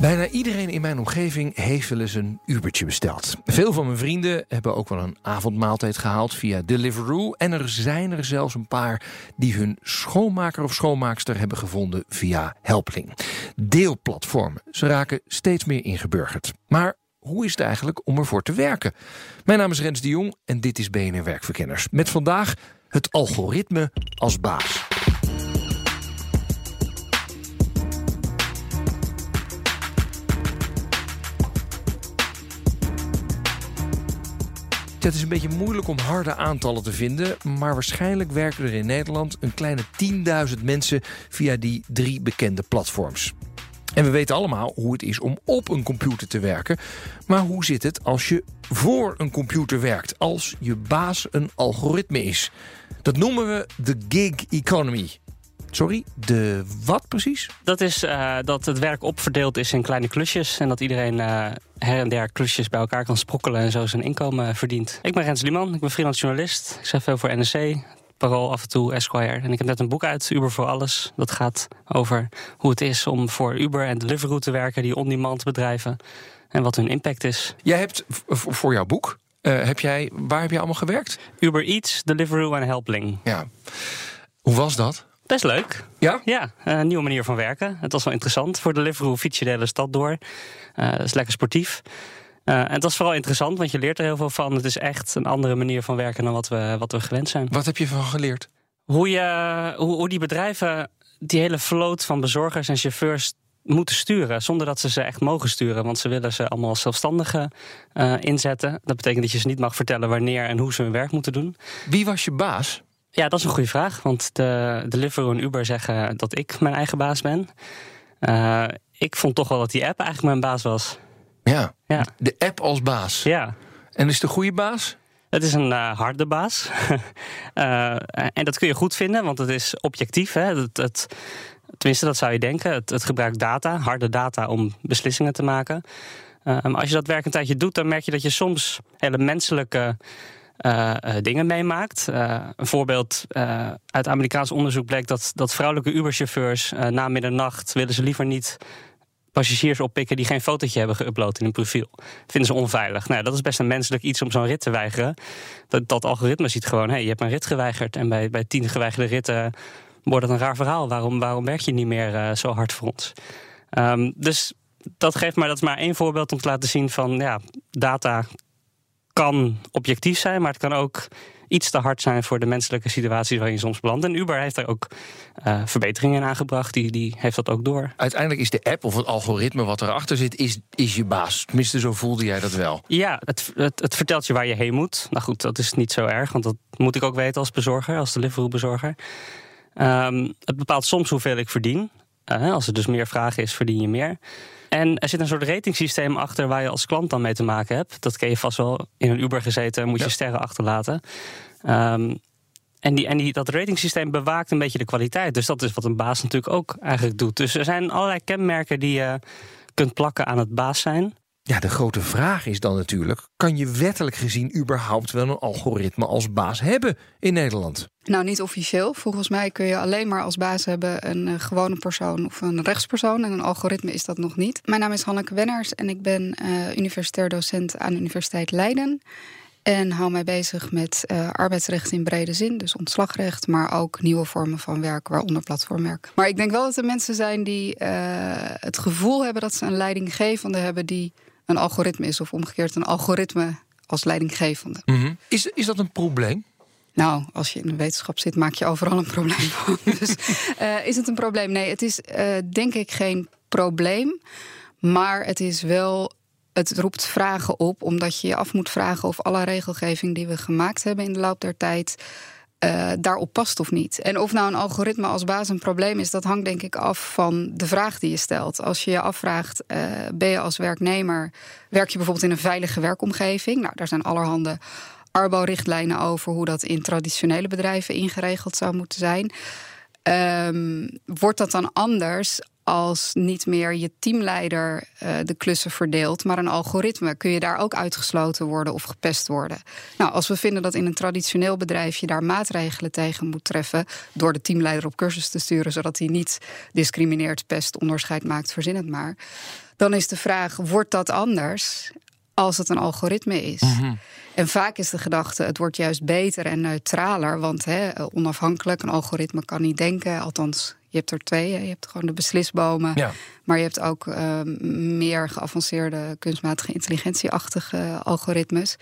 Bijna iedereen in mijn omgeving heeft wel eens een Ubertje besteld. Veel van mijn vrienden hebben ook wel een avondmaaltijd gehaald via Deliveroo. En er zijn er zelfs een paar die hun schoonmaker of schoonmaakster hebben gevonden via Helpling. Deelplatformen. Ze raken steeds meer ingeburgerd. Maar hoe is het eigenlijk om ervoor te werken? Mijn naam is Rens de Jong en dit is BNR Werkverkenners. Met vandaag het algoritme als baas. Het is een beetje moeilijk om harde aantallen te vinden, maar waarschijnlijk werken er in Nederland een kleine 10.000 mensen via die drie bekende platforms. En we weten allemaal hoe het is om op een computer te werken. Maar hoe zit het als je voor een computer werkt? Als je baas een algoritme is? Dat noemen we de gig economy. Sorry, de wat precies? Dat is uh, dat het werk opverdeeld is in kleine klusjes. En dat iedereen uh, her en der klusjes bij elkaar kan sprokkelen en zo zijn inkomen verdient. Ik ben Rens Liman, ik ben freelance journalist. Ik schrijf veel voor NRC, Parool, af en toe Esquire. En ik heb net een boek uit, Uber voor Alles. Dat gaat over hoe het is om voor Uber en Deliveroo te werken, die on-demand bedrijven. En wat hun impact is. Jij hebt voor jouw boek, uh, heb jij, waar heb jij allemaal gewerkt? Uber Eats, Deliveroo en Helpling. Ja. Hoe was dat? Best leuk. Ja? Ja, een nieuwe manier van werken. Het was wel interessant. Voor Deliveroo fiets je de hele stad door. Dat is lekker sportief. Uh, en het was vooral interessant, want je leert er heel veel van. Het is echt een andere manier van werken dan wat we, wat we gewend zijn. Wat heb je van geleerd? Hoe, je, hoe, hoe die bedrijven die hele vloot van bezorgers en chauffeurs moeten sturen, zonder dat ze ze echt mogen sturen. Want ze willen ze allemaal als zelfstandigen uh, inzetten. Dat betekent dat je ze niet mag vertellen wanneer en hoe ze hun werk moeten doen. Wie was je baas? Ja, dat is een goede vraag. Want de Deliveroo en Uber zeggen dat ik mijn eigen baas ben. Uh, ik vond toch wel dat die app eigenlijk mijn baas was. Ja, ja. de app als baas. Ja. En is het een goede baas? Het is een uh, harde baas. uh, en dat kun je goed vinden, want het is objectief. Hè? Het, het, tenminste, dat zou je denken. Het, het, gebruikt data, harde data, om beslissingen te maken. Maar als je dat werk een tijdje doet, dan merk je dat je soms hele menselijke uh, uh, dingen meemaakt. Uh, een voorbeeld uit Amerikaans onderzoek bleek dat, dat vrouwelijke Uberchauffeurs na middernacht willen ze liever niet passagiers oppikken die geen fotootje hebben geüpload in hun profiel. Vinden ze onveilig. Nou, dat is best een menselijk iets om zo'n rit te weigeren. Dat, dat algoritme ziet gewoon, hé, hey, je hebt een rit geweigerd. En bij, bij tien geweigerde ritten wordt het een raar verhaal. Waarom, waarom werk je niet meer zo hard voor ons? Um, dus dat geeft maar, dat is maar één voorbeeld om te laten zien van, ja, data kan objectief zijn, maar het kan ook iets te hard zijn voor de menselijke situaties waarin je soms belandt. En Uber heeft daar ook uh, verbeteringen in aangebracht. Die, die heeft dat ook door. Uiteindelijk is de app of het algoritme wat erachter zit, is, is je baas. Tenminste, zo voelde jij dat wel. Ja, het, het, het vertelt je waar je heen moet. Nou goed, dat is niet zo erg, want dat moet ik ook weten als bezorger, als Deliveroo-bezorger. Um, het bepaalt soms hoeveel ik verdien. Uh, als er dus meer vraag is, verdien je meer. En er zit een soort ratingsysteem achter waar je als klant dan mee te maken hebt. Dat ken je vast wel. In een Uber gezeten moet je ja. sterren achterlaten. Um, en, die, en die, dat ratingsysteem bewaakt een beetje de kwaliteit. Dus dat is wat een baas natuurlijk ook eigenlijk doet. Dus er zijn allerlei kenmerken die je kunt plakken aan het baas zijn. Ja, de grote vraag is dan natuurlijk: kan je wettelijk gezien überhaupt wel een algoritme als baas hebben in Nederland? Nou, niet officieel. Volgens mij kun je alleen maar als baas hebben een uh, gewone persoon of een rechtspersoon. En een algoritme is dat nog niet. Mijn naam is Hanneke Wenners en ik ben uh, universitair docent aan de Universiteit Leiden. En hou mij bezig met uh, arbeidsrecht in brede zin, dus ontslagrecht, maar ook nieuwe vormen van werk, waaronder platformwerk. Maar ik denk wel dat er mensen zijn die het gevoel hebben dat ze een leidinggevende hebben die een algoritme is, of omgekeerd een algoritme als leidinggevende. Mm -hmm. is, is dat een probleem? Nou, als je in de wetenschap zit, maak je overal een probleem van. dus uh, is het een probleem? Nee, het is uh, denk ik geen probleem. Maar het is wel. Het roept vragen op, omdat je je af moet vragen of alle regelgeving die we gemaakt hebben in de loop der tijd. Uh, daarop past of niet. En of nou een algoritme als baas een probleem is, dat hangt denk ik af van de vraag die je stelt. Als je je afvraagt, uh, ben je als werknemer, werk je bijvoorbeeld in een veilige werkomgeving? Nou, daar zijn allerhande Arbo-richtlijnen over hoe dat in traditionele bedrijven ingeregeld zou moeten zijn. Um, wordt dat dan anders als niet meer je teamleider uh, de klussen verdeelt, maar een algoritme, kun je daar ook uitgesloten worden of gepest worden. Nou, als we vinden dat in een traditioneel bedrijf je daar maatregelen tegen moet treffen door de teamleider op cursus te sturen, zodat hij niet discrimineert, pest, onderscheid maakt, verzin het maar. Dan is de vraag: wordt dat anders? als het een algoritme is. Mm En vaak is de gedachte, het wordt juist beter en neutraler. Want hè, onafhankelijk, een algoritme kan niet denken. Althans, je hebt er twee. Je hebt gewoon de beslisbomen. Ja. Maar je hebt ook uh, meer geavanceerde kunstmatige intelligentieachtige algoritmes.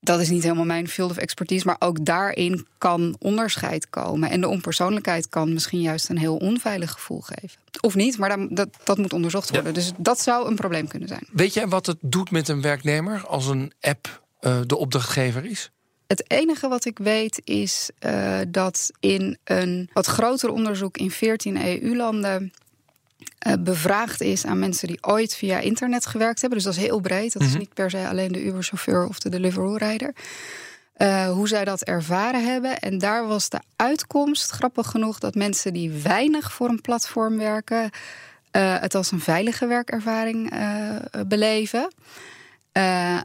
Dat is niet helemaal mijn field of expertise, maar ook daarin kan onderscheid komen. En de onpersoonlijkheid kan misschien juist een heel onveilig gevoel geven. Of niet, maar dat, dat moet onderzocht worden. Dus dat zou een probleem kunnen zijn. Weet jij wat het doet met een werknemer als een app uh, de opdrachtgever is? Het enige wat ik weet is uh, dat in een wat groter onderzoek in 14 EU-landen uh, bevraagd is aan mensen die ooit via internet gewerkt hebben. Dus dat is heel breed. Dat is mhm. niet per se alleen de Uber-chauffeur of de Deliveroo-rijder. Uh, hoe zij dat ervaren hebben. En daar was de uitkomst, grappig genoeg, dat mensen die weinig voor een platform werken, uh, het als een veilige werkervaring beleven.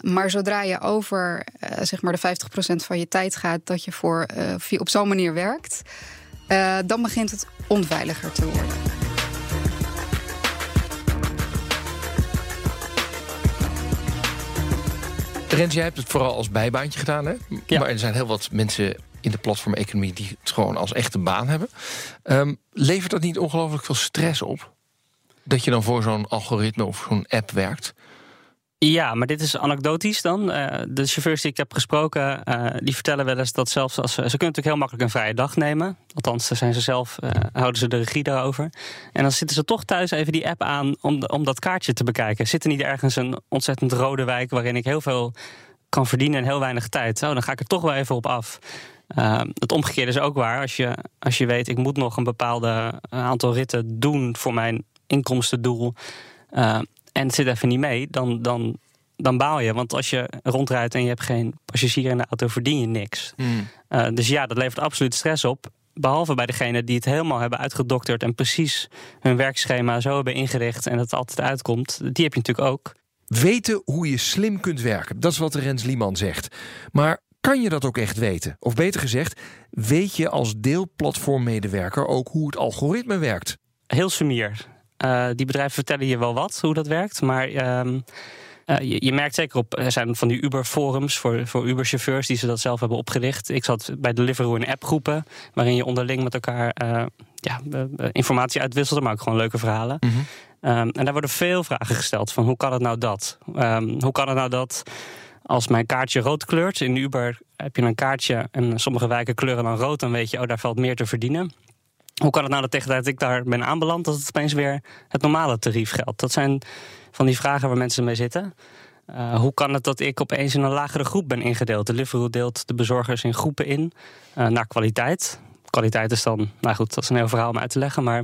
Maar zodra je over zeg maar de 50% van je tijd gaat dat je voor, op zo'n manier werkt, dan begint het onveiliger te worden. Rens, jij hebt het vooral als bijbaantje gedaan, hè? Ja. Maar er zijn heel wat mensen in de platformeconomie die het gewoon als echte baan hebben. Um, levert dat niet ongelooflijk veel stress op? Dat je dan voor zo'n algoritme of zo'n app werkt? Ja, maar dit is anekdotisch dan. Uh, de chauffeurs die ik heb gesproken, uh, die vertellen wel eens dat zelfs als ze, ze kunnen natuurlijk heel makkelijk een vrije dag nemen. Althans, daar zijn ze zelf, uh, houden ze de regie daarover. En dan zitten ze toch thuis even die app aan om, om dat kaartje te bekijken. Zit er niet ergens een ontzettend rode wijk waarin ik heel veel kan verdienen en heel weinig tijd? Oh, dan ga ik er toch wel even op af. het omgekeerde is ook waar. Als je, als je weet, ik moet nog een bepaalde aantal ritten doen voor mijn inkomstendoel en het zit even niet mee, dan, dan, dan baal je. Want als je rondrijdt en je hebt geen passagier in de auto, verdien je niks. Hmm. Uh, dus ja, dat levert absoluut stress op. Behalve bij degenen die het helemaal hebben uitgedokterd en precies hun werkschema zo hebben ingericht en dat het altijd uitkomt. Die heb je natuurlijk ook. Weten hoe je slim kunt werken, dat is wat Rens Lieman zegt. Maar kan je dat ook echt weten? Of beter gezegd, weet je als deelplatformmedewerker ook hoe het algoritme werkt? Heel sumier. Uh, die bedrijven vertellen je wel wat, hoe dat werkt. Maar uh, je, je, merkt zeker op, er zijn van die Uber-forums voor, voor Uber-chauffeurs die ze dat zelf hebben opgericht. Ik zat bij Deliveroo in appgroepen, waarin je onderling met elkaar uh, ja, informatie uitwisselt, maar ook gewoon leuke verhalen. Mm -hmm. en daar worden veel vragen gesteld van hoe kan het nou dat? Um, hoe kan het nou dat als mijn kaartje rood kleurt, in Uber heb je een kaartje en sommige wijken kleuren dan rood, dan weet je, oh daar valt meer te verdienen. Hoe kan het nou dat tegen dat ik daar ben aanbeland, dat het opeens weer het normale tarief geldt? Dat zijn van die vragen waar mensen mee zitten. Uh, hoe kan het dat ik opeens in een lagere groep ben ingedeeld? De Deliveroo deelt de bezorgers in groepen in uh, naar kwaliteit. Kwaliteit is dan, nou goed, dat is een heel verhaal om uit te leggen. Maar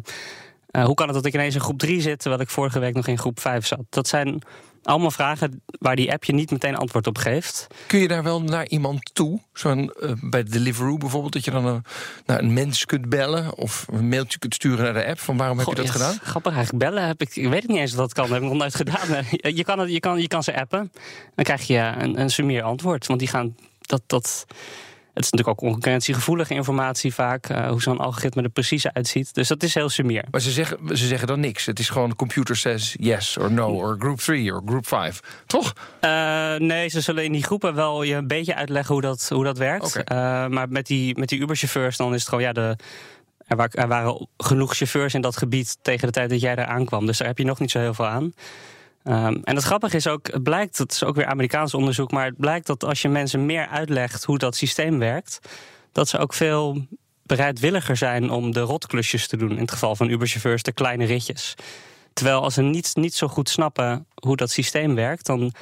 uh, hoe kan het dat ik ineens in groep 3 zit, terwijl ik vorige week nog in groep 5 zat? Dat zijn allemaal vragen waar die app je niet meteen antwoord op geeft. Kun je daar wel naar iemand toe? Zo'n uh, bij Deliveroo bijvoorbeeld, dat je dan een, naar een mens kunt bellen of een mailtje kunt sturen naar de app van waarom heb je dat gedaan? Grappig, eigenlijk bellen heb ik, ik weet niet eens of dat kan, dat heb ik nog nooit gedaan. Je kan, het, je, kan, je kan ze appen, dan krijg je een, een summier antwoord, want die gaan dat. dat het is natuurlijk ook concurrentiegevoelige informatie vaak, uh, hoe zo'n algoritme er precies uitziet. Dus dat is heel sumier. Maar ze zeggen, ze zeggen dan niks. Het is gewoon computer says yes or no, or group 3 or group 5. Toch? Uh, nee, ze zullen in die groepen wel je een beetje uitleggen hoe dat, hoe dat werkt. Okay. Uh, maar met die, met die Uber-chauffeurs dan is het gewoon, ja, de, er, waren genoeg chauffeurs in dat gebied tegen de tijd dat jij daar aankwam. Dus daar heb je nog niet zo heel veel aan. Um, en het grappige is ook, het blijkt, het is ook weer Amerikaans onderzoek, maar het blijkt dat als je mensen meer uitlegt hoe dat systeem werkt, dat ze ook veel bereidwilliger zijn om de rotklusjes te doen. In het geval van Uberchauffeurs, de kleine ritjes. Terwijl als ze niet, niet zo goed snappen hoe dat systeem werkt, dan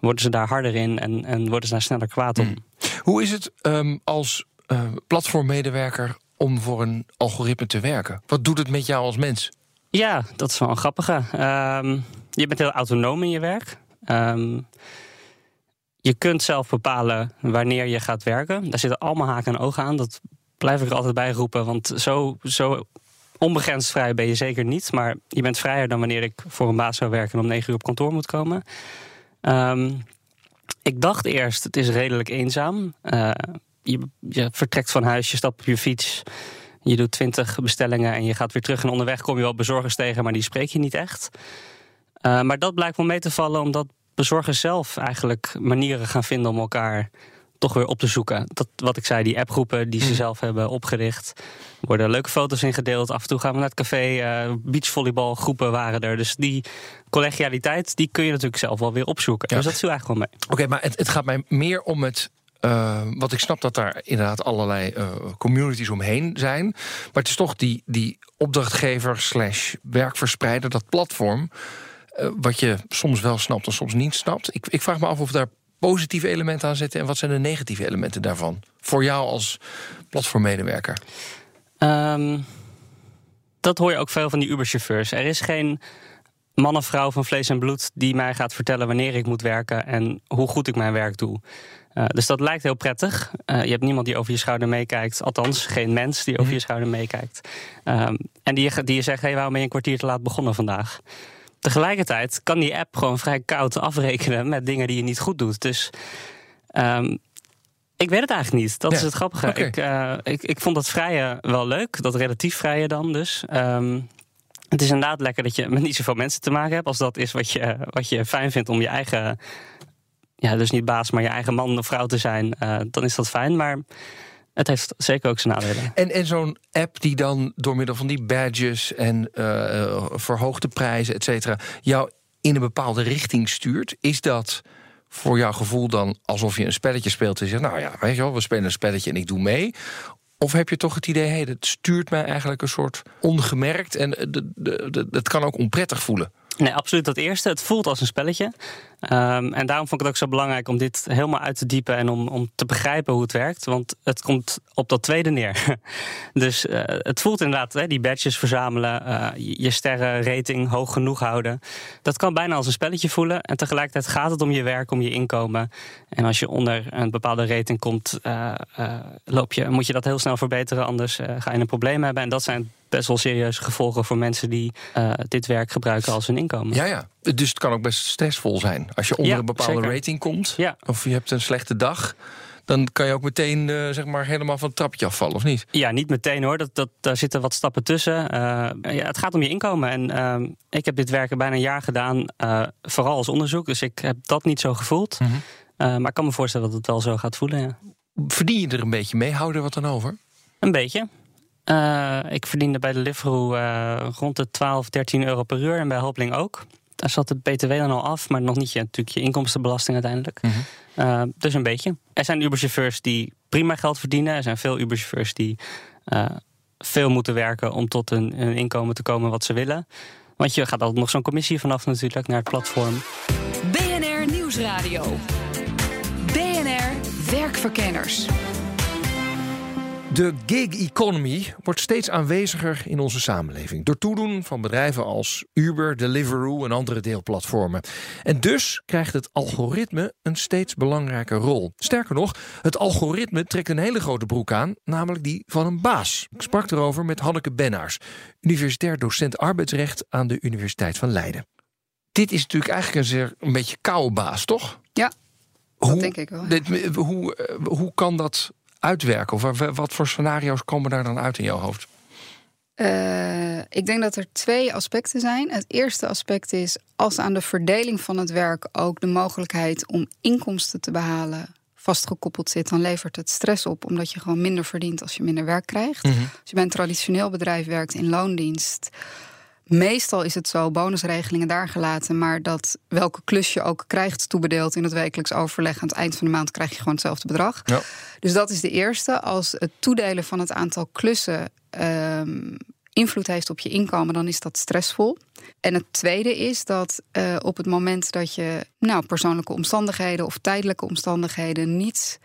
worden ze daar harder in en, en worden ze daar sneller kwaad om. Hmm. Hoe is het um, als uh, platformmedewerker om voor een algoritme te werken? Wat doet het met jou als mens? Ja, dat is wel een grappige. Um, je bent heel autonoom in je werk. Um, je kunt zelf bepalen wanneer je gaat werken. Daar zitten allemaal haken en ogen aan. Dat blijf ik er altijd bij roepen. Want zo, zo onbegrensd vrij ben je zeker niet. Maar je bent vrijer dan wanneer ik voor een baas zou werken en om negen uur op kantoor moet komen. Um, ik dacht eerst, het is redelijk eenzaam. Uh, je, je, vertrekt van huis, je stapt op je fiets. Je doet twintig bestellingen en je gaat weer terug. En onderweg kom je wel bezorgers tegen, maar die spreek je niet echt. Uh, maar dat blijkt wel mee te vallen, omdat bezorgers zelf eigenlijk manieren gaan vinden om elkaar toch weer op te zoeken. Dat, wat ik zei, die appgroepen die ze mhm. zelf hebben opgericht. Er worden leuke foto's ingedeeld. Af en toe gaan we naar het café. Uh, beachvolleybalgroepen waren er. Dus die collegialiteit, die kun je natuurlijk zelf wel weer opzoeken. Dus dat viel eigenlijk wel mee. Oké, maar het, het gaat mij meer om het uh, wat ik snap dat daar inderdaad allerlei uh, communities omheen zijn. Maar het is toch die, die opdrachtgever slash werkverspreider, dat platform. Uh, wat je soms wel snapt en soms niet snapt. Ik, ik vraag me af of daar positieve elementen aan zitten... en wat zijn de negatieve elementen daarvan? Voor jou als platformmedewerker. Um, dat hoor je ook veel van die Uber-chauffeurs. Er is geen man of vrouw van vlees en bloed... die mij gaat vertellen wanneer ik moet werken... en hoe goed ik mijn werk doe. Uh, dus dat lijkt heel prettig. Uh, je hebt niemand die over je schouder meekijkt. Althans, geen mens die over mhm. je schouder meekijkt. Um, en die, die je zegt, hey, waarom ben je een kwartier te laat begonnen vandaag? Tegelijkertijd kan die app gewoon vrij koud afrekenen met dingen die je niet goed doet. Dus um, ik weet het eigenlijk niet. Dat is het grappige. Ik, uh, ik, ik vond dat vrije wel leuk. Dat relatief vrije dan dus. Um, het is inderdaad lekker dat je met niet zoveel mensen te maken hebt. Als dat is wat je, wat je fijn vindt om je eigen... Ja, dus niet baas, maar je eigen man of vrouw te zijn. Uh, dan is dat fijn. Maar het heeft zeker ook zijn nadelen. En, en zo'n app die dan door middel van die badges en uh, verhoogde prijzen, et cetera, jou in een bepaalde richting stuurt, is dat voor jouw gevoel dan alsof je een spelletje speelt en zegt, nou ja, weet je wel, we spelen een spelletje en ik doe mee? Of heb je toch het idee, hey, dat stuurt mij eigenlijk een soort ongemerkt en het kan ook onprettig voelen? Nee, absoluut dat eerste. Het voelt als een spelletje. Um, en daarom vond ik het ook zo belangrijk om dit helemaal uit te diepen en om, om te begrijpen hoe het werkt. Want het komt op dat tweede neer. dus uh, het voelt inderdaad, hè, die badges verzamelen, uh, je sterrenrating hoog genoeg houden. Dat kan bijna als een spelletje voelen. En tegelijkertijd gaat het om je werk, om je inkomen. En als je onder een bepaalde rating komt, uh, loop je, moet je dat heel snel verbeteren. Anders ga je een probleem hebben. En dat zijn best wel serieuze gevolgen voor mensen die dit werk gebruiken als hun inkomen. Ja, ja. Dus het kan ook best stressvol zijn. Als je onder een bepaalde rating komt, ja. of je hebt een slechte dag dan kan je ook meteen uh, zeg maar helemaal van het trapje afvallen, of niet? Ja, niet meteen hoor. Dat, dat, daar zitten wat stappen tussen. Uh, ja, het gaat om je inkomen. En uh, ik heb dit werk bijna een jaar gedaan, vooral als onderzoek. Dus ik heb dat niet zo gevoeld. Mm -hmm. maar ik kan me voorstellen dat het wel zo gaat voelen. Ja. Verdien je er een beetje mee? Hou er wat dan over? Een beetje. Ik verdiende bij de Deliveroo uh, rond de 12, 13 euro per uur en bij Hopling ook. Daar zat het BTW dan al af, maar nog niet je, natuurlijk je inkomstenbelasting uiteindelijk. Mm -hmm. uh, dus een beetje. Er zijn Uberchauffeurs die prima geld verdienen. Er zijn veel Uberchauffeurs die veel moeten werken om tot een, een, inkomen te komen wat ze willen. Want je gaat altijd nog zo'n commissie vanaf natuurlijk naar het platform. BNR Nieuwsradio. BNR Werkverkenners. De gig economy wordt steeds aanweziger in onze samenleving. Door toedoen van bedrijven als Uber, Deliveroo en andere deelplatformen. En dus krijgt het algoritme een steeds belangrijke rol. Sterker nog, het algoritme trekt een hele grote broek aan, namelijk die van een baas. Ik sprak erover met Hanneke Bennaars, universitair docent arbeidsrecht aan de Universiteit van Leiden. Dit is natuurlijk eigenlijk een, zeer, een beetje koude baas, toch? Ja, dat denk ik wel. Dit, hoe, eh, hoe kan dat uitwerken? Of wat voor scenario's komen daar dan uit in jouw hoofd? Uh, ik denk dat er twee aspecten zijn. Het eerste aspect is als aan de verdeling van het werk ook de mogelijkheid om inkomsten te behalen vastgekoppeld zit, dan levert het stress op, omdat je gewoon minder verdient als je minder werk krijgt. Mhm. Als je bij een traditioneel bedrijf werkt in loondienst, Meestal is het zo, bonusregelingen daar gelaten, maar dat welke klus je ook krijgt toebedeeld in het wekelijks overleg, aan het eind van de maand krijg je gewoon hetzelfde bedrag. Ja. Dus dat is de eerste. Als het toedelen van het aantal klussen um, invloed heeft op je inkomen, dan is dat stressvol. En het tweede is dat uh, op het moment dat je nou, persoonlijke omstandigheden of tijdelijke omstandigheden niet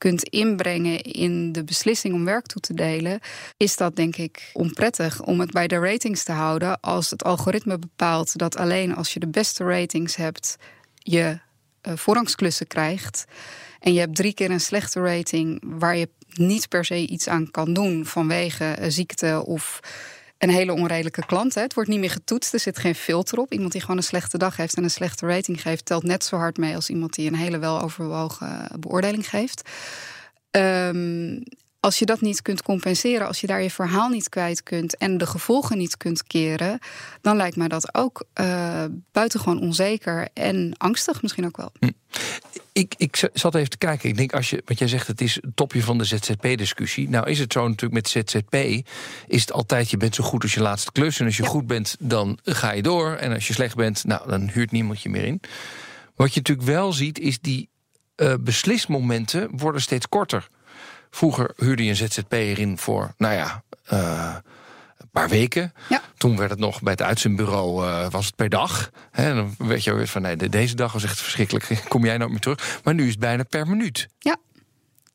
kunt inbrengen in de beslissing om werk toe te delen, is dat denk ik onprettig om het bij de ratings te houden als het algoritme bepaalt dat alleen als je de beste ratings hebt, je uh, voorrangsklussen krijgt. En je hebt drie keer een slechte rating waar je niet per se iets aan kan doen vanwege ziekte of een hele onredelijke klant. Hè. Het wordt niet meer getoetst, er zit geen filter op. Iemand die gewoon een slechte dag heeft en een slechte rating geeft, telt net zo hard mee als iemand die een hele weloverwogen beoordeling geeft. Um, als je dat niet kunt compenseren, als je daar je verhaal niet kwijt kunt en de gevolgen niet kunt keren, dan lijkt mij dat ook uh, buitengewoon onzeker en angstig misschien ook wel. Hm. Ik, ik zat even te kijken. Ik denk, als je, wat jij zegt, het is het topje van de ZZP-discussie. Nou, is het zo natuurlijk met ZZP, is het altijd, je bent zo goed als je laatste klus. En als je goed bent, dan ga je door. En als je slecht bent, nou, dan huurt niemand je meer in. Wat je natuurlijk wel ziet, is die uh, beslismomenten worden steeds korter. Vroeger huurde je een ZZP'er in voor, nou ja, uh, een paar weken. Ja. Toen werd het nog bij het uitzendbureau uh, was het per dag. He, dan weet je weer van nee, deze dag was echt verschrikkelijk. Kom jij nou meer terug? Maar nu is het bijna per minuut. Ja.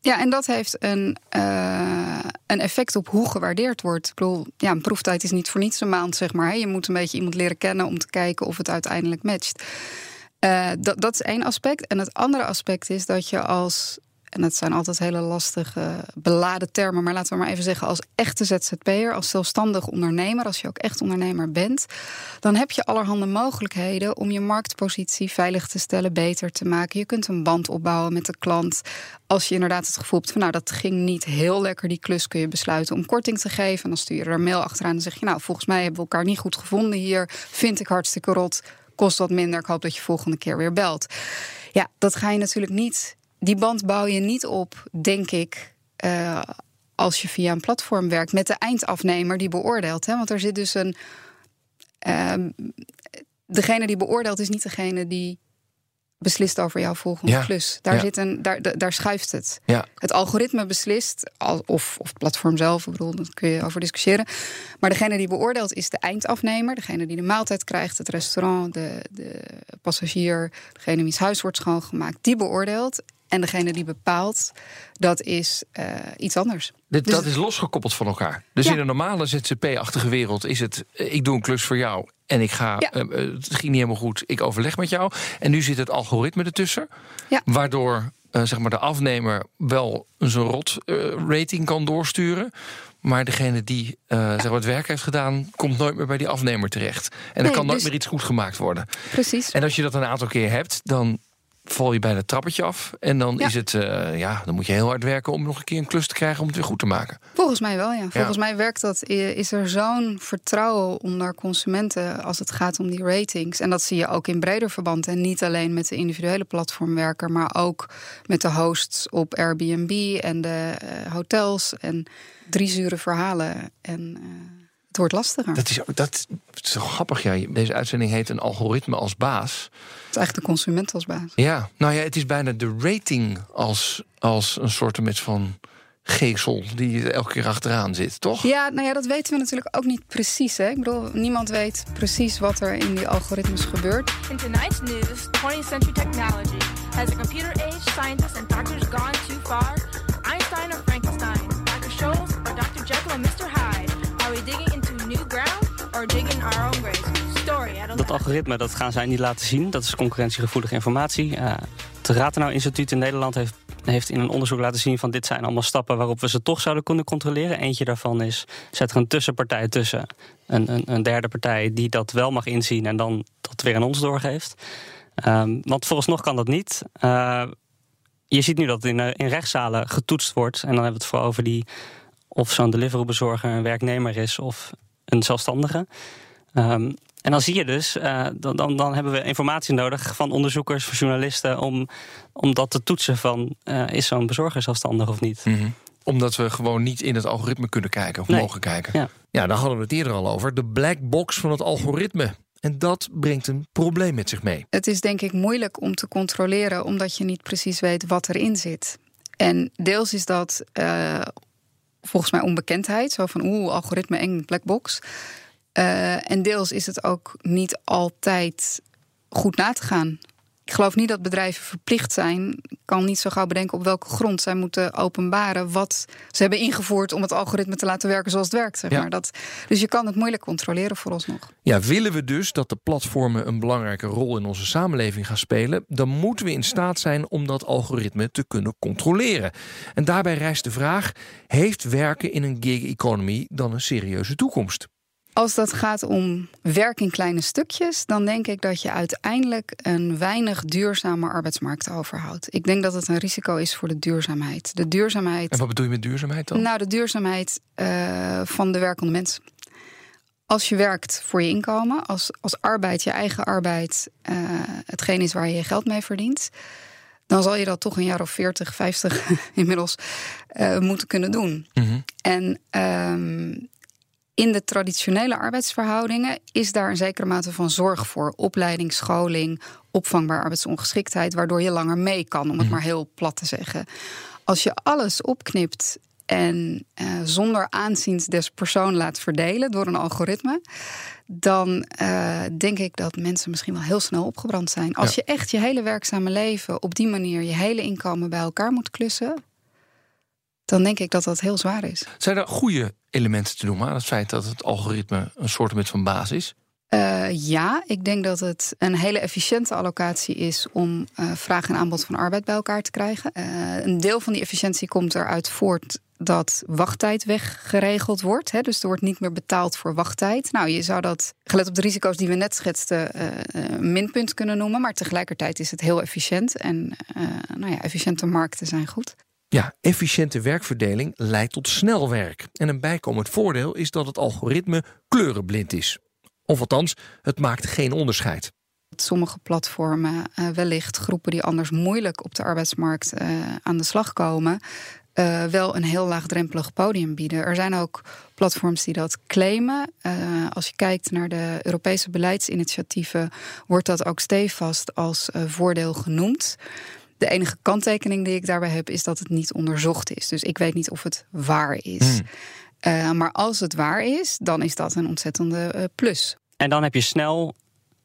Ja, en dat heeft een, uh, een effect op hoe gewaardeerd wordt. Ik bedoel, ja, een proeftijd is niet voor niets een maand, zeg maar. Je moet een beetje iemand leren kennen om te kijken of het uiteindelijk matcht. Uh, dat, dat is één aspect. En het andere aspect is dat je als en dat zijn altijd hele lastige, beladen termen, maar laten we maar even zeggen, als echte ZZP'er, als zelfstandig ondernemer, als je ook echt ondernemer bent, dan heb je allerhande mogelijkheden om je marktpositie veilig te stellen, beter te maken. Je kunt een band opbouwen met de klant. Als je inderdaad het gevoel hebt van, nou, dat ging niet heel lekker, die klus, kun je besluiten om korting te geven. En dan stuur je er een mail achteraan en zeg je, nou, volgens mij hebben we elkaar niet goed gevonden hier, vind ik hartstikke rot kost wat minder. Ik hoop dat je volgende keer weer belt. Ja, dat ga je natuurlijk niet die band bouw je niet op, denk ik. Uh, als je via een platform werkt met de eindafnemer die beoordeelt. Hè? Want er zit dus een. Uh, degene die beoordeelt is niet degene die beslist over jouw volgende ja, klus. Daar, zit een, daar, daar schuift het. Ja. Het algoritme beslist, of, of het platform zelf, ik bedoel, daar kun je over discussiëren. Maar degene die beoordeelt is de eindafnemer. Degene die de maaltijd krijgt, het restaurant, de, de passagier, degene wie's huis wordt schoongemaakt, die beoordeelt. En degene die bepaalt, dat is uh, iets anders. Dit, dus dat is losgekoppeld van elkaar. Dus in een normale ZZP-achtige wereld is het: eh, ik doe een klus voor jou en ik ga. Ja. Uh, het ging niet helemaal goed, ik overleg met jou. En nu zit het algoritme ertussen, ja. waardoor uh, zeg maar de afnemer wel zijn rot rating kan doorsturen. Maar degene die uh, zeg maar het werk heeft gedaan, komt nooit meer bij die afnemer terecht. En nee, er kan nooit dus... meer iets goed gemaakt worden. Precies. En als je dat een aantal keer hebt, dan val je bijna het trappetje af. En dan is het, uh, ja, dan moet je heel hard werken om nog een keer een klus te krijgen om het weer goed te maken. Volgens mij wel, ja. Volgens mij werkt dat. Is er zo'n vertrouwen onder consumenten als het gaat om die ratings. En dat zie je ook in breder verband. En niet alleen met de individuele platformwerker, maar ook met de hosts op Airbnb en de uh, hotels en drie zure verhalen. En uh, het wordt lastiger. Dat is, dat is zo grappig. Ja. Deze uitzending heet een algoritme als baas. Het is eigenlijk de consument als baas. Ja, nou ja, het is bijna de rating als, als een soort met van geesel die elke keer achteraan zit, toch? Ja, nou ja, dat weten we natuurlijk ook niet precies. Hè? Ik bedoel, niemand weet precies wat er in die algoritmes gebeurt. In tonight's news, 20th century technology. Has a computer age scientist and doctors gone algoritme dat gaan zij niet laten zien. Dat is concurrentiegevoelige informatie. Uh, het Ratenau Instituut in Nederland heeft, heeft in een onderzoek laten zien... van dit zijn allemaal stappen waarop we ze toch zouden kunnen controleren. Eentje daarvan is, zet er een tussenpartij tussen. Een, een, een derde partij die dat wel mag inzien... en dan dat weer aan ons doorgeeft. Um, want nog kan dat niet. Uh, je ziet nu dat in, eh, in rechtszalen getoetst wordt. En dan hebben we het voor over die of zo'n deliveroo-bezorger een werknemer is of een zelfstandige. Um, en dan zie je dus, uh, dan, dan, dan, hebben we informatie nodig van onderzoekers, van journalisten, om, om dat te toetsen van uh, is zo'n bezorger zelfstandig of niet. Mm -hmm. Omdat we gewoon niet in het algoritme kunnen kijken of nee. mogen kijken. Ja. ja, daar hadden we het eerder al over. De black box van het algoritme. En dat brengt een probleem met zich mee. Het is denk ik moeilijk om te controleren, omdat je niet precies weet wat erin zit. En deels is dat uh, volgens mij onbekendheid. Zo van oeh, algoritme eng, black box. Uh, en deels is het ook niet altijd goed na te gaan. Ik geloof niet dat bedrijven verplicht zijn. Ik kan niet zo gauw bedenken op welke grond zij moeten openbaren wat ze hebben ingevoerd om het algoritme te laten werken zoals het werkt. Zeg maar. dat, dus je kan het moeilijk controleren vooralsnog. Ja, willen we dus dat de platformen een belangrijke rol in onze samenleving gaan spelen, dan moeten we in staat zijn om dat algoritme te kunnen controleren. En daarbij rijst de vraag: heeft werken in een gig economy dan een serieuze toekomst? Als dat gaat om werk in kleine stukjes, dan denk ik dat je uiteindelijk een weinig duurzame arbeidsmarkt overhoudt. Ik denk dat het een risico is voor de duurzaamheid. De duurzaamheid. En wat bedoel je met duurzaamheid dan? Nou, de duurzaamheid uh, van de werkende mens. Als je werkt voor je inkomen, als, als arbeid, je eigen arbeid, uh, hetgeen is waar je je geld mee verdient, dan zal je dat toch een jaar of 40, 50 inmiddels uh, moeten kunnen doen. Mm -hmm. En um, in de traditionele arbeidsverhoudingen is daar een zekere mate van zorg voor. Opleiding, scholing, opvangbaar arbeidsongeschiktheid, waardoor je langer mee kan, om het maar heel plat te zeggen. Als je alles opknipt en uh, zonder aanziens des persoon laat verdelen door een algoritme, dan uh, denk ik dat mensen misschien wel heel snel opgebrand zijn. Als ja. je echt je hele werkzame leven op die manier je hele inkomen bij elkaar moet klussen, dan denk ik dat dat heel zwaar is. Zijn er goede elementen te noemen aan het feit dat het algoritme een soort van baas is? Uh, ja, ik denk dat het een hele efficiënte allocatie is om uh, vraag en aanbod van arbeid bij elkaar te krijgen. Uh, een deel van die efficiëntie komt eruit voort dat wachttijd weggeregeld wordt. Hè? Dus er wordt niet meer betaald voor wachttijd. Nou, je zou dat, gelet op de risico's die we net schetsten, een minpunt kunnen noemen. Maar tegelijkertijd is het heel efficiënt. En nou ja, efficiënte markten zijn goed. Ja, efficiënte werkverdeling leidt tot snel werk. En een bijkomend voordeel is dat het algoritme kleurenblind is. Of althans, het maakt geen onderscheid. Sommige platformen, uh, wellicht groepen die anders moeilijk op de arbeidsmarkt uh, aan de slag komen, uh, wel een heel laagdrempelig podium bieden. Er zijn ook platforms die dat claimen. als je kijkt naar de Europese beleidsinitiatieven, wordt dat ook stevast als voordeel genoemd. De enige kanttekening die ik daarbij heb, is dat het niet onderzocht is. Dus ik weet niet of het waar is. Mm. Uh, maar als het waar is, dan is dat een ontzettende uh, plus. En dan heb je snel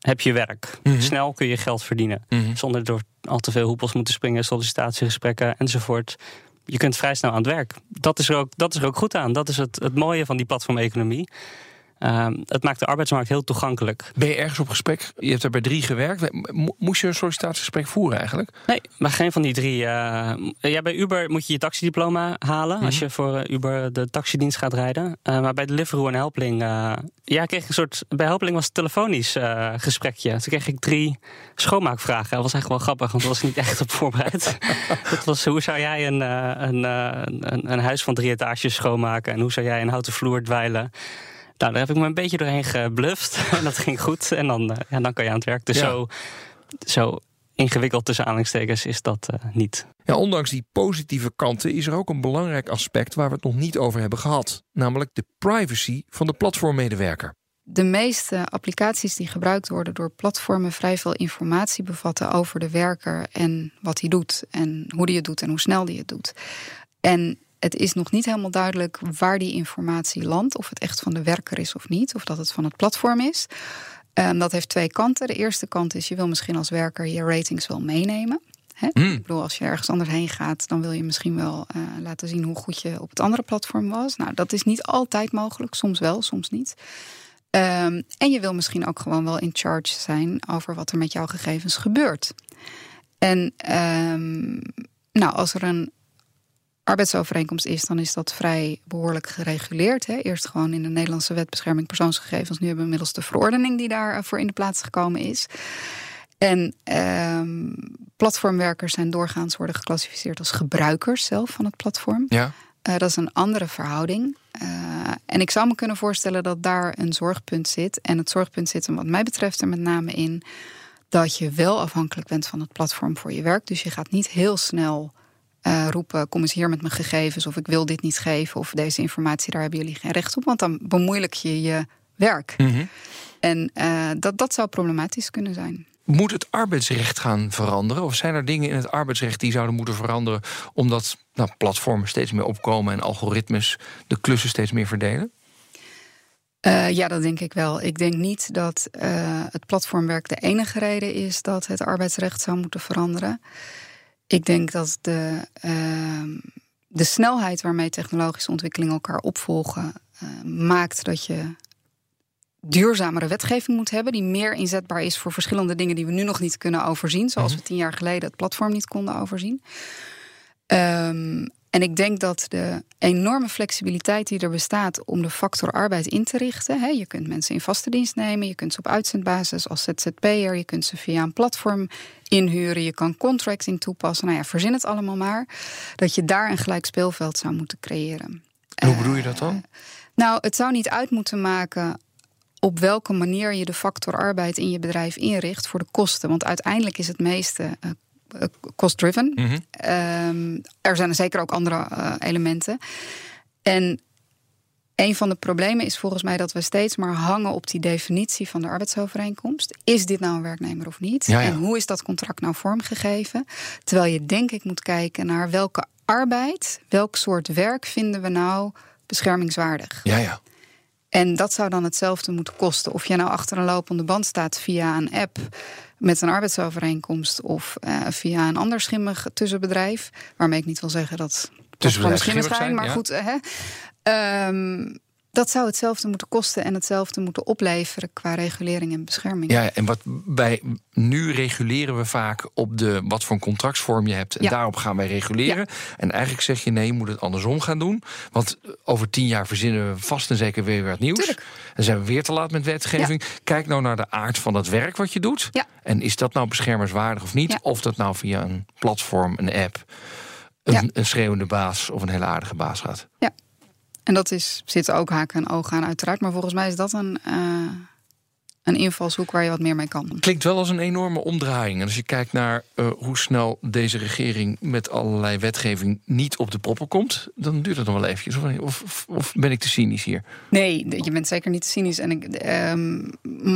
heb je werk. Mm -hmm. Snel kun je geld verdienen. Mm -hmm. Zonder door al te veel hoepels moeten springen, sollicitatiegesprekken enzovoort. Je kunt vrij snel aan het werk. Dat is er ook, dat is er ook goed aan. Dat is het, het mooie van die platformeconomie. Uh, het maakt de arbeidsmarkt heel toegankelijk. Ben je ergens op gesprek? Je hebt er bij drie gewerkt. Moest je een sollicitatiegesprek voeren eigenlijk? Nee, maar geen van die drie. Uh, ja, bij Uber moet je je taxidiploma halen als je voor uh, Uber de taxidienst gaat rijden. Uh, maar bij Deliveroo en Helpling, ja, kreeg ik een soort. Bij Helpling was het telefonisch gesprekje. Toen kreeg ik drie schoonmaakvragen. Dat was echt wel grappig, want dat was niet echt op voorbereid. dat was hoe zou jij een, een, een, een huis van drie etages schoonmaken en hoe zou jij een houten vloer dweilen? Nou, daar heb ik me een beetje doorheen gebluft. en dat ging goed. En dan, uh, ja, dan kan je aan het werk. Dus ja. zo, zo ingewikkeld tussen aanhalingstekens is dat uh, niet. Ja, ondanks die positieve kanten is er ook een belangrijk aspect waar we het nog niet over hebben gehad. Namelijk de privacy van de platformmedewerker. De meeste applicaties die gebruikt worden door platformen vrij veel informatie bevatten over de werker en wat hij doet en hoe hij het doet en hoe snel hij het doet. En het is nog niet helemaal duidelijk waar die informatie landt. Of het echt van de werker is of niet. Of dat het van het platform is. Um, dat heeft twee kanten. De eerste kant is, je wil misschien als werker je ratings wel meenemen. Hè? Mm. Ik bedoel, als je ergens anders heen gaat, dan wil je misschien wel uh, laten zien hoe goed je op het andere platform was. Nou, dat is niet altijd mogelijk. Soms wel, soms niet. Um, en je wil misschien ook gewoon wel in charge zijn over wat er met jouw gegevens gebeurt. En um, nou, als er een arbeidsovereenkomst is, dan is dat vrij behoorlijk gereguleerd. Hè. Eerst gewoon in de Nederlandse wet bescherming persoonsgegevens. Nu hebben we inmiddels de verordening die daarvoor in de plaats gekomen is. En um, platformwerkers zijn doorgaans worden geclassificeerd als gebruikers zelf van het platform. Ja. Uh, dat is een andere verhouding. Uh, en ik zou me kunnen voorstellen dat daar een zorgpunt zit. En het zorgpunt zit er wat mij betreft er met name in dat je wel afhankelijk bent van het platform voor je werk. Dus je gaat niet heel snel uh, roepen: kom eens hier met mijn gegevens, of ik wil dit niet geven, of deze informatie, daar hebben jullie geen recht op, want dan bemoeilijk je je werk. Mm -hmm. En uh, dat, dat zou problematisch kunnen zijn. Moet het arbeidsrecht gaan veranderen? Of zijn er dingen in het arbeidsrecht die zouden moeten veranderen omdat nou, platformen steeds meer opkomen en algoritmes de klussen steeds meer verdelen? Uh, ja, dat denk ik wel. Ik denk niet dat uh, het platformwerk de enige reden is dat het arbeidsrecht zou moeten veranderen. Ik denk dat de, uh, de snelheid waarmee technologische ontwikkelingen elkaar opvolgen, maakt dat je duurzamere wetgeving moet hebben, die meer inzetbaar is voor verschillende dingen die we nu nog niet kunnen overzien, zoals mhm. we tien jaar geleden het platform niet konden overzien. Um, en ik denk dat de enorme flexibiliteit die er bestaat om de factor arbeid in te richten. Hè, je kunt mensen in vaste dienst nemen, je kunt ze op uitzendbasis als ZZP'er, je kunt ze via een platform inhuren, je kan contracting toepassen. Nou ja, verzin het allemaal maar. Dat je daar een gelijk speelveld zou moeten creëren. Hoe bedoel je dat dan? Uh, nou, het zou niet uit moeten maken op welke manier je de factor arbeid in je bedrijf inricht voor de kosten. Want uiteindelijk is het meeste uh, eh, cost-driven. Mhm. Ehm, er zijn er zeker ook andere uh, elementen. En een van de problemen is volgens mij dat we steeds maar hangen op die definitie van de arbeidsovereenkomst. Is dit nou een werknemer of niet? Ja, ja. En hoe is dat contract nou vormgegeven? Terwijl je denk ik moet kijken naar welke arbeid, welk soort werk vinden we nou beschermingswaardig. Ja, ja. En dat zou dan hetzelfde moeten kosten. Of je nou achter een lopende band staat via een app met een arbeidsovereenkomst of uh, via een ander schimmig tussenbedrijf. Waarmee ik niet wil zeggen dat tussenbedrijf schimmig zijn, zijn maar ja. goed. Hè, um, dat zou hetzelfde moeten kosten en hetzelfde moeten opleveren qua regulering en bescherming. Ja, en wat wij nu reguleren we vaak op de wat voor een contractsvorm je hebt. En ja. daarop gaan wij reguleren. Ja. En eigenlijk zeg je nee, je moet het andersom gaan doen. Want over tien jaar verzinnen we vast en zeker weer wat nieuws. Tuurlijk. Dan zijn we weer te laat met wetgeving. Ja. Kijk nou naar de aard van het werk wat je doet. En is dat nou beschermerswaardig of niet? Of dat nou via een platform, een app, een, een schreeuwende baas of een hele aardige baas gaat. Ja. En dat is, zit ook haken en ogen aan, uiteraard. Maar volgens mij is dat een, uh, een invalshoek waar je wat meer mee kan. Klinkt wel als een enorme omdraaiing. En als je kijkt naar uh, hoe snel deze regering met allerlei wetgeving niet op de proppen komt, dan duurt het nog wel eventjes. Of, of, of ben ik te cynisch hier? Nee, je bent zeker niet te cynisch. En ik, um,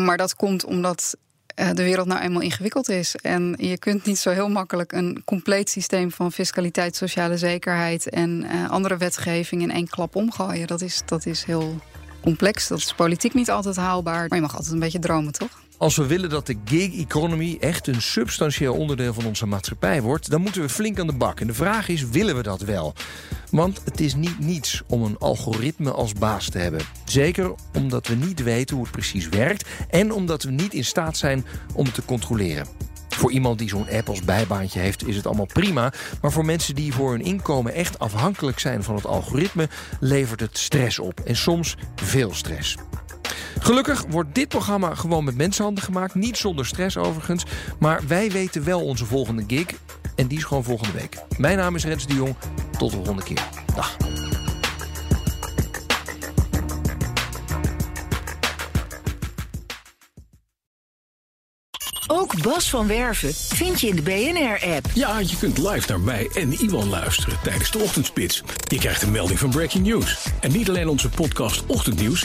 maar dat komt omdat de wereld nou eenmaal ingewikkeld is. En je kunt niet zo heel makkelijk een compleet systeem van fiscaliteit, sociale zekerheid en uh, andere wetgeving in één klap omgooien. Dat is, dat is heel complex. Dat is politiek niet altijd haalbaar. Maar je mag altijd een beetje dromen, toch? Als we willen dat de gig economy echt een substantieel onderdeel van onze maatschappij wordt, dan moeten we flink aan de bak. En de vraag is: willen we dat wel? Want het is niet niets om een algoritme als baas te hebben. Zeker omdat we niet weten hoe het precies werkt en omdat we niet in staat zijn om het te controleren. Voor iemand die zo'n app als bijbaantje heeft, is het allemaal prima. Maar voor mensen die voor hun inkomen echt afhankelijk zijn van het algoritme, levert het stress op. En soms veel stress. Gelukkig wordt dit programma gewoon met mensenhanden gemaakt. Niet zonder stress overigens. Maar wij weten wel onze volgende gig. En die is gewoon volgende week. Mijn naam is Rens de Jong. Tot de volgende keer. Dag. Ook Bas van Werven vind je in de BNR-app. Ja, je kunt live naar mij en Iwan luisteren tijdens de ochtendspits. Je krijgt een melding van Breaking News. En niet alleen onze podcast Ochtendnieuws,